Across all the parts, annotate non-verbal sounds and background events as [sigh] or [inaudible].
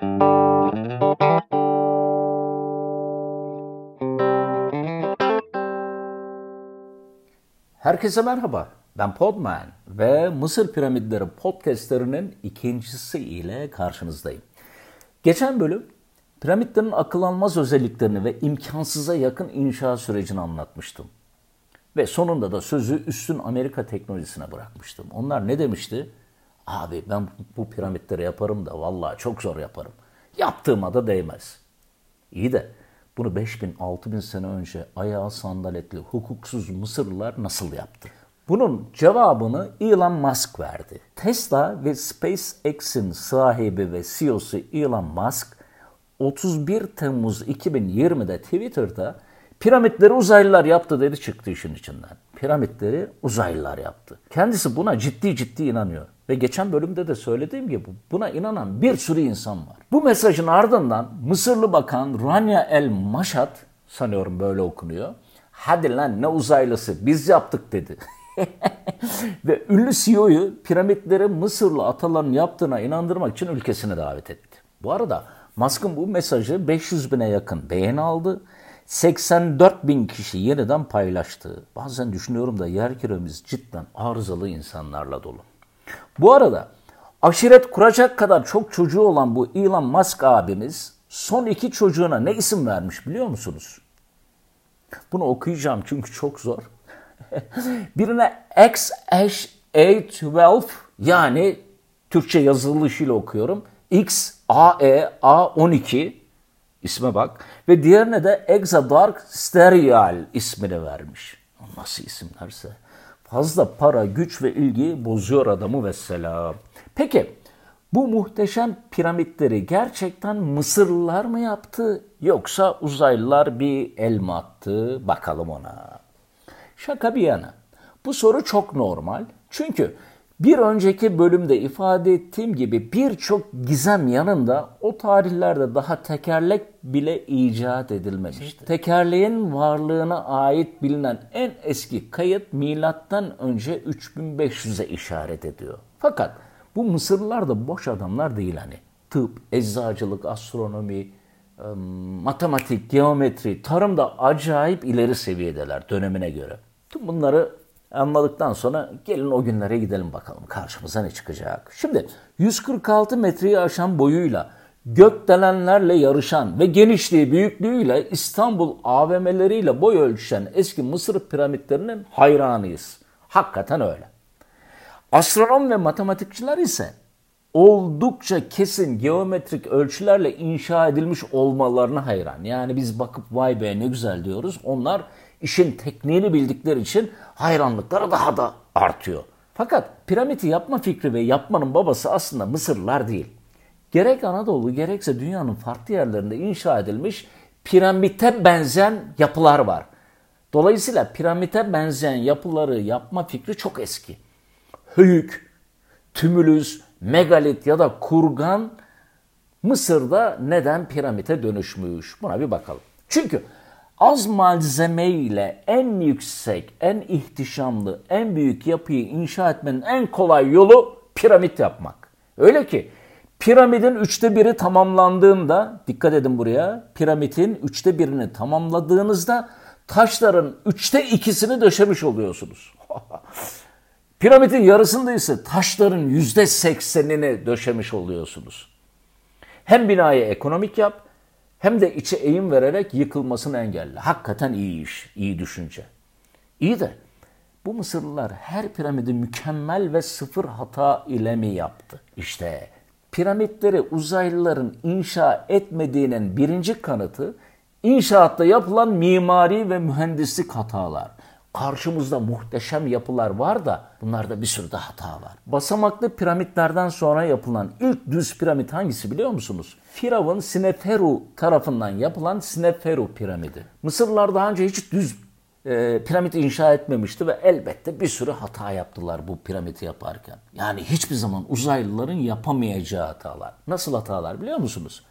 Herkese merhaba. Ben Podman ve Mısır Piramitleri podcastlerinin ikincisi ile karşınızdayım. Geçen bölüm piramitlerin akıl almaz özelliklerini ve imkansıza yakın inşa sürecini anlatmıştım. Ve sonunda da sözü üstün Amerika teknolojisine bırakmıştım. Onlar ne demişti? Abi ben bu piramitleri yaparım da vallahi çok zor yaparım. Yaptığıma da değmez. İyi de bunu 5000 6000 sene önce ayağı sandaletli hukuksuz Mısırlılar nasıl yaptı? Bunun cevabını Elon Musk verdi. Tesla ve SpaceX'in sahibi ve CEO'su Elon Musk 31 Temmuz 2020'de Twitter'da piramitleri uzaylılar yaptı dedi çıktı işin içinden. Piramitleri uzaylılar yaptı. Kendisi buna ciddi ciddi inanıyor. Ve geçen bölümde de söylediğim gibi buna inanan bir sürü insan var. Bu mesajın ardından Mısırlı Bakan Rania El Maşat, sanıyorum böyle okunuyor, hadi lan ne uzaylısı biz yaptık dedi. [laughs] Ve ünlü CEO'yu piramitleri Mısırlı ataların yaptığına inandırmak için ülkesine davet etti. Bu arada Musk'ın bu mesajı 500 bine yakın beğeni aldı. 84 bin kişi yeniden paylaştı. Bazen düşünüyorum da yer küremiz cidden arızalı insanlarla dolu. Bu arada aşiret kuracak kadar çok çocuğu olan bu Elon Musk abimiz son iki çocuğuna ne isim vermiş biliyor musunuz? Bunu okuyacağım çünkü çok zor. [laughs] Birine XH812 yani Türkçe yazılışıyla okuyorum. XAE-A12 isme bak. Ve diğerine de Exadark Stereo ismini vermiş. Nasıl isimlerse. Fazla para, güç ve ilgi bozuyor adamı ve selam. Peki bu muhteşem piramitleri gerçekten Mısırlılar mı yaptı yoksa uzaylılar bir el mi attı? Bakalım ona. Şaka bir yana. Bu soru çok normal. Çünkü bir önceki bölümde ifade ettiğim gibi birçok gizem yanında o tarihlerde daha tekerlek bile icat edilmemişti. Tekerleğin varlığına ait bilinen en eski kayıt milattan önce 3500'e işaret ediyor. Fakat bu Mısırlılar da boş adamlar değil hani. Tıp, eczacılık, astronomi, matematik, geometri, tarımda acayip ileri seviyedeler dönemine göre. Tüm bunları anladıktan sonra gelin o günlere gidelim bakalım karşımıza ne çıkacak. Şimdi 146 metreyi aşan boyuyla gökdelenlerle yarışan ve genişliği büyüklüğüyle İstanbul AVM'leriyle boy ölçüşen eski Mısır piramitlerinin hayranıyız. Hakikaten öyle. Astronom ve matematikçiler ise oldukça kesin geometrik ölçülerle inşa edilmiş olmalarına hayran. Yani biz bakıp vay be ne güzel diyoruz. Onlar işin tekniğini bildikleri için hayranlıkları daha da artıyor. Fakat piramidi yapma fikri ve yapmanın babası aslında Mısırlılar değil. Gerek Anadolu gerekse dünyanın farklı yerlerinde inşa edilmiş piramite benzeyen yapılar var. Dolayısıyla piramite benzeyen yapıları yapma fikri çok eski. Höyük, tümülüs, megalit ya da kurgan Mısır'da neden piramite dönüşmüş? Buna bir bakalım. Çünkü az malzeme ile en yüksek, en ihtişamlı, en büyük yapıyı inşa etmenin en kolay yolu piramit yapmak. Öyle ki piramidin üçte biri tamamlandığında, dikkat edin buraya, piramidin üçte birini tamamladığınızda taşların üçte ikisini döşemiş oluyorsunuz. [laughs] Piramidin yarısında ise taşların yüzde seksenini döşemiş oluyorsunuz. Hem binayı ekonomik yap, hem de içe eğim vererek yıkılmasını engelle. Hakikaten iyi iş, iyi düşünce. İyi de bu Mısırlılar her piramidi mükemmel ve sıfır hata ile mi yaptı? İşte piramitleri uzaylıların inşa etmediğinin birinci kanıtı inşaatta yapılan mimari ve mühendislik hatalar. Karşımızda muhteşem yapılar var da bunlarda bir sürü de hata var. Basamaklı piramitlerden sonra yapılan ilk düz piramit hangisi biliyor musunuz? Firavun Sineferu tarafından yapılan Sineferu piramidi. Mısırlılar daha önce hiç düz e, piramit inşa etmemişti ve elbette bir sürü hata yaptılar bu piramidi yaparken. Yani hiçbir zaman uzaylıların yapamayacağı hatalar. Nasıl hatalar biliyor musunuz?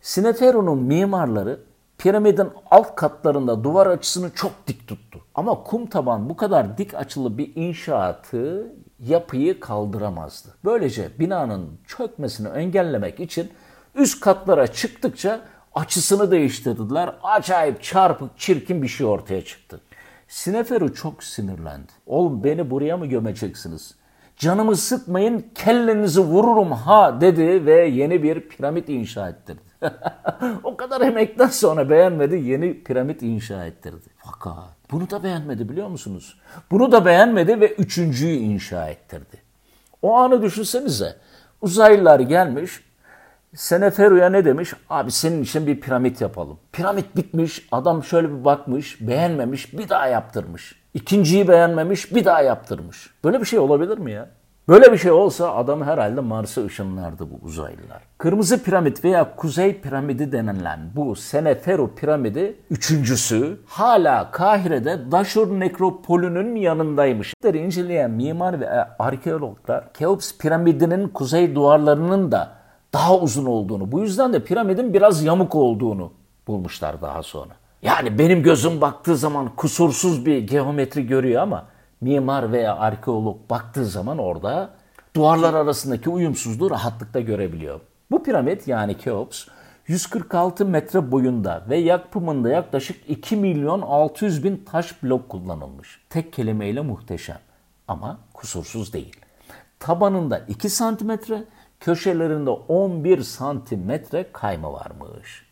Sineferu'nun mimarları piramidin alt katlarında duvar açısını çok dik tuttu. Ama kum taban bu kadar dik açılı bir inşaatı yapıyı kaldıramazdı. Böylece binanın çökmesini engellemek için Üst katlara çıktıkça açısını değiştirdiler. Acayip çarpık, çirkin bir şey ortaya çıktı. Sineferu çok sinirlendi. Oğlum beni buraya mı gömeceksiniz? Canımı sıkmayın, kellenizi vururum ha dedi ve yeni bir piramit inşa ettirdi. [laughs] o kadar emekten sonra beğenmedi, yeni piramit inşa ettirdi. Fakat bunu da beğenmedi biliyor musunuz? Bunu da beğenmedi ve üçüncüyü inşa ettirdi. O anı düşünsenize. Uzaylılar gelmiş, Seneferu'ya ne demiş? Abi senin için bir piramit yapalım. Piramit bitmiş, adam şöyle bir bakmış, beğenmemiş, bir daha yaptırmış. İkinciyi beğenmemiş, bir daha yaptırmış. Böyle bir şey olabilir mi ya? Böyle bir şey olsa adam herhalde Mars'a ışınlardı bu uzaylılar. Kırmızı piramit veya kuzey piramidi denilen bu Seneferu piramidi üçüncüsü hala Kahire'de Daşur nekropolünün yanındaymış. İnceleyen mimar ve arkeologlar Keops piramidinin kuzey duvarlarının da daha uzun olduğunu, bu yüzden de piramidin biraz yamuk olduğunu bulmuşlar daha sonra. Yani benim gözüm baktığı zaman kusursuz bir geometri görüyor ama mimar veya arkeolog baktığı zaman orada duvarlar arasındaki uyumsuzluğu rahatlıkla görebiliyor. Bu piramit yani Keops 146 metre boyunda ve yapımında yaklaşık 2 milyon 600 bin taş blok kullanılmış. Tek kelimeyle muhteşem ama kusursuz değil. Tabanında 2 santimetre, köşelerinde 11 santimetre kayma varmış.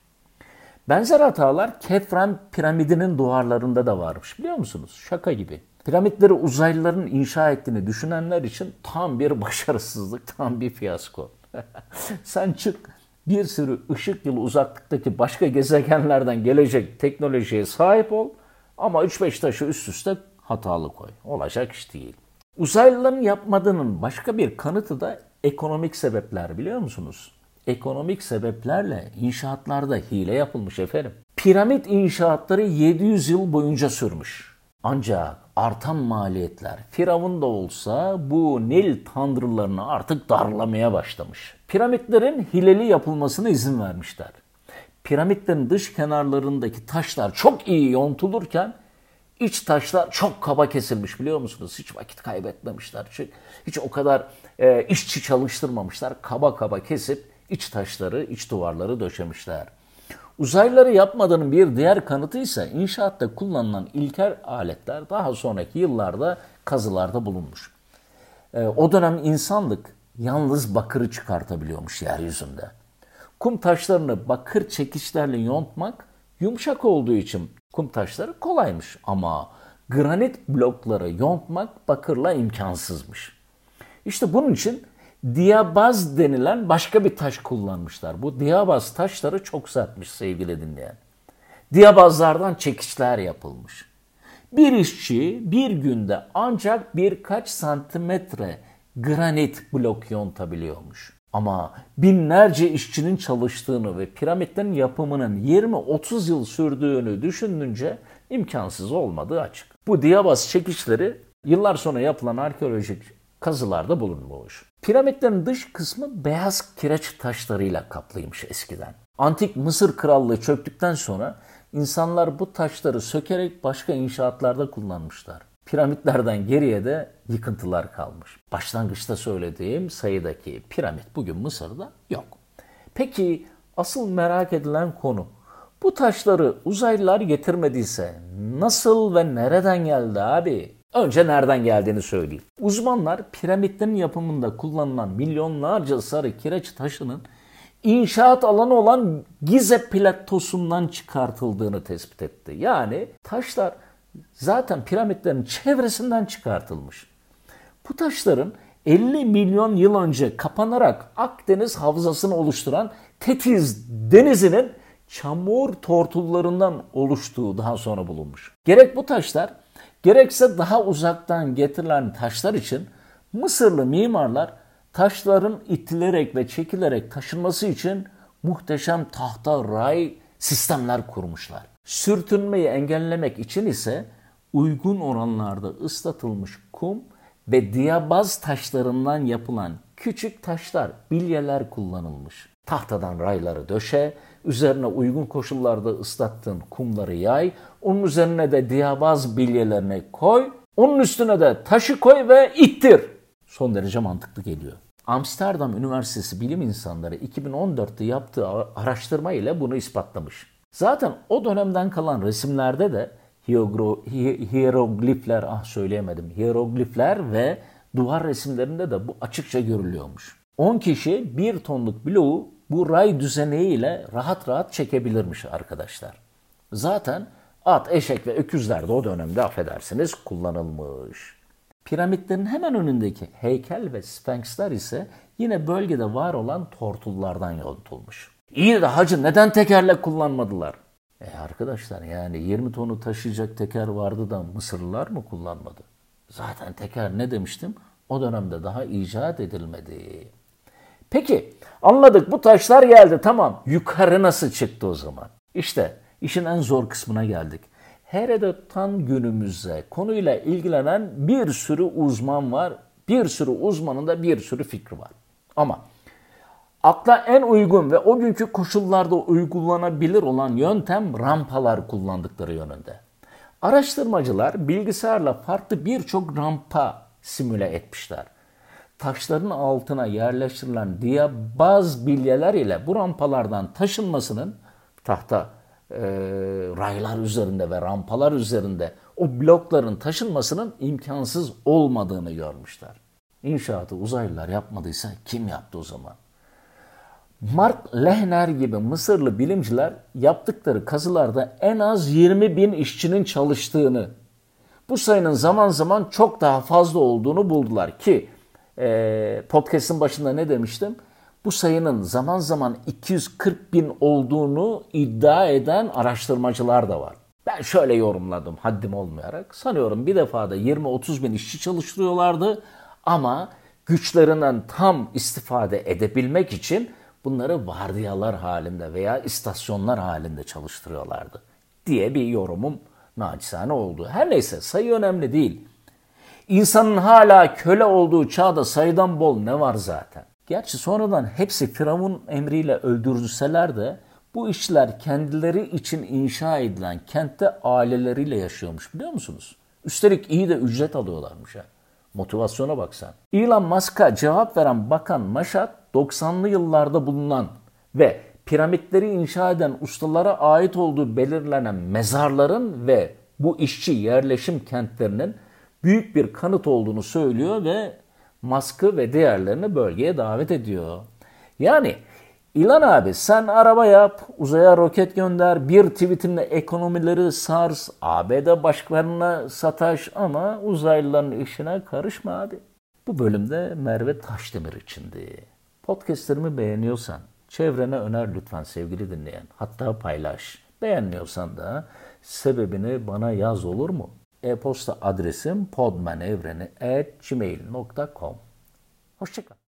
Benzer hatalar Kefren piramidinin duvarlarında da varmış biliyor musunuz? Şaka gibi. Piramitleri uzaylıların inşa ettiğini düşünenler için tam bir başarısızlık, tam bir fiyasko. [laughs] Sen çık bir sürü ışık yılı uzaklıktaki başka gezegenlerden gelecek teknolojiye sahip ol ama 3-5 taşı üst üste hatalı koy. Olacak iş değil. Uzaylıların yapmadığının başka bir kanıtı da ekonomik sebepler biliyor musunuz? Ekonomik sebeplerle inşaatlarda hile yapılmış efendim. Piramit inşaatları 700 yıl boyunca sürmüş. Ancak artan maliyetler Firavun da olsa bu Nil tanrılarını artık darlamaya başlamış. Piramitlerin hileli yapılmasına izin vermişler. Piramitlerin dış kenarlarındaki taşlar çok iyi yontulurken iç taşlar çok kaba kesilmiş biliyor musunuz? Hiç vakit kaybetmemişler. Hiç, hiç o kadar e, işçi çalıştırmamışlar. Kaba kaba kesip iç taşları, iç duvarları döşemişler. Uzaylıları yapmadığının bir diğer kanıtı ise inşaatta kullanılan ilkel aletler daha sonraki yıllarda kazılarda bulunmuş. E, o dönem insanlık yalnız bakırı çıkartabiliyormuş yeryüzünde. Kum taşlarını bakır çekiçlerle yontmak yumuşak olduğu için kum taşları kolaymış ama granit blokları yontmak bakırla imkansızmış. İşte bunun için diyabaz denilen başka bir taş kullanmışlar. Bu diyabaz taşları çok sertmiş sevgili dinleyen. Diyabazlardan çekiçler yapılmış. Bir işçi bir günde ancak birkaç santimetre granit blok yontabiliyormuş. Ama binlerce işçinin çalıştığını ve piramitlerin yapımının 20-30 yıl sürdüğünü düşününce imkansız olmadığı açık. Bu diyabaz çekiçleri yıllar sonra yapılan arkeolojik kazılarda bulunmuş. Piramitlerin dış kısmı beyaz kireç taşlarıyla kaplıymış eskiden. Antik Mısır krallığı çöktükten sonra insanlar bu taşları sökerek başka inşaatlarda kullanmışlar. Piramitlerden geriye de yıkıntılar kalmış. Başlangıçta söylediğim sayıdaki piramit bugün Mısır'da yok. Peki asıl merak edilen konu bu taşları uzaylılar getirmediyse nasıl ve nereden geldi abi? Önce nereden geldiğini söyleyeyim. Uzmanlar piramitlerin yapımında kullanılan milyonlarca sarı kireç taşının inşaat alanı olan Gize platosundan çıkartıldığını tespit etti. Yani taşlar zaten piramitlerin çevresinden çıkartılmış. Bu taşların 50 milyon yıl önce kapanarak Akdeniz havzasını oluşturan Tetiz denizinin çamur tortullarından oluştuğu daha sonra bulunmuş. Gerek bu taşlar gerekse daha uzaktan getirilen taşlar için Mısırlı mimarlar taşların itilerek ve çekilerek taşınması için muhteşem tahta ray sistemler kurmuşlar. Sürtünmeyi engellemek için ise uygun oranlarda ıslatılmış kum ve diyabaz taşlarından yapılan küçük taşlar, bilyeler kullanılmış. Tahtadan rayları döşe, üzerine uygun koşullarda ıslattığın kumları yay, onun üzerine de diyabaz bilyelerini koy, onun üstüne de taşı koy ve ittir. Son derece mantıklı geliyor. Amsterdam Üniversitesi bilim insanları 2014'te yaptığı araştırma ile bunu ispatlamış. Zaten o dönemden kalan resimlerde de hieroglifler, ah söyleyemedim, hieroglifler ve duvar resimlerinde de bu açıkça görülüyormuş. 10 kişi 1 tonluk bloğu bu ray düzeneğiyle rahat rahat çekebilirmiş arkadaşlar. Zaten at, eşek ve öküzler de o dönemde affedersiniz kullanılmış. Piramitlerin hemen önündeki heykel ve sphinxler ise yine bölgede var olan tortullardan yontulmuş. İyi de hacı neden tekerlek kullanmadılar? E arkadaşlar yani 20 tonu taşıyacak teker vardı da Mısırlılar mı kullanmadı? Zaten teker ne demiştim? O dönemde daha icat edilmedi. Peki anladık bu taşlar geldi tamam. Yukarı nasıl çıktı o zaman? İşte işin en zor kısmına geldik. Herodot'tan günümüze konuyla ilgilenen bir sürü uzman var. Bir sürü uzmanın da bir sürü fikri var. Ama akla en uygun ve o günkü koşullarda uygulanabilir olan yöntem rampalar kullandıkları yönünde. Araştırmacılar bilgisayarla farklı birçok rampa simüle etmişler. Taşların altına yerleştirilen diyabaz bilyeler ile bu rampalardan taşınmasının tahta e, raylar üzerinde ve rampalar üzerinde o blokların taşınmasının imkansız olmadığını görmüşler. İnşaatı uzaylılar yapmadıysa kim yaptı o zaman? Mark Lehner gibi Mısırlı bilimciler yaptıkları kazılarda en az 20 bin işçinin çalıştığını, bu sayının zaman zaman çok daha fazla olduğunu buldular ki e, podcast'ın başında ne demiştim? Bu sayının zaman zaman 240 bin olduğunu iddia eden araştırmacılar da var. Ben şöyle yorumladım haddim olmayarak. Sanıyorum bir defada 20-30 bin işçi çalıştırıyorlardı ama güçlerinden tam istifade edebilmek için bunları vardiyalar halinde veya istasyonlar halinde çalıştırıyorlardı diye bir yorumum naçizane oldu. Her neyse sayı önemli değil. İnsanın hala köle olduğu çağda sayıdan bol ne var zaten? Gerçi sonradan hepsi Firavun emriyle öldürülseler de bu işçiler kendileri için inşa edilen kentte aileleriyle yaşıyormuş biliyor musunuz? Üstelik iyi de ücret alıyorlarmış ha. Motivasyona bak sen. Elon Musk'a cevap veren Bakan Maşat 90'lı yıllarda bulunan ve piramitleri inşa eden ustalara ait olduğu belirlenen mezarların ve bu işçi yerleşim kentlerinin büyük bir kanıt olduğunu söylüyor ve Musk'ı ve diğerlerini bölgeye davet ediyor. Yani İlan abi sen araba yap, uzaya roket gönder, bir tweetinle ekonomileri sars, ABD başkanına sataş ama uzaylıların işine karışma abi. Bu bölümde Merve Taşdemir içindi. Podcastlerimi beğeniyorsan çevrene öner lütfen sevgili dinleyen. Hatta paylaş. Beğenmiyorsan sebebini bana yaz olur mu? E-posta adresim podmanevreni.gmail.com Hoşçakal.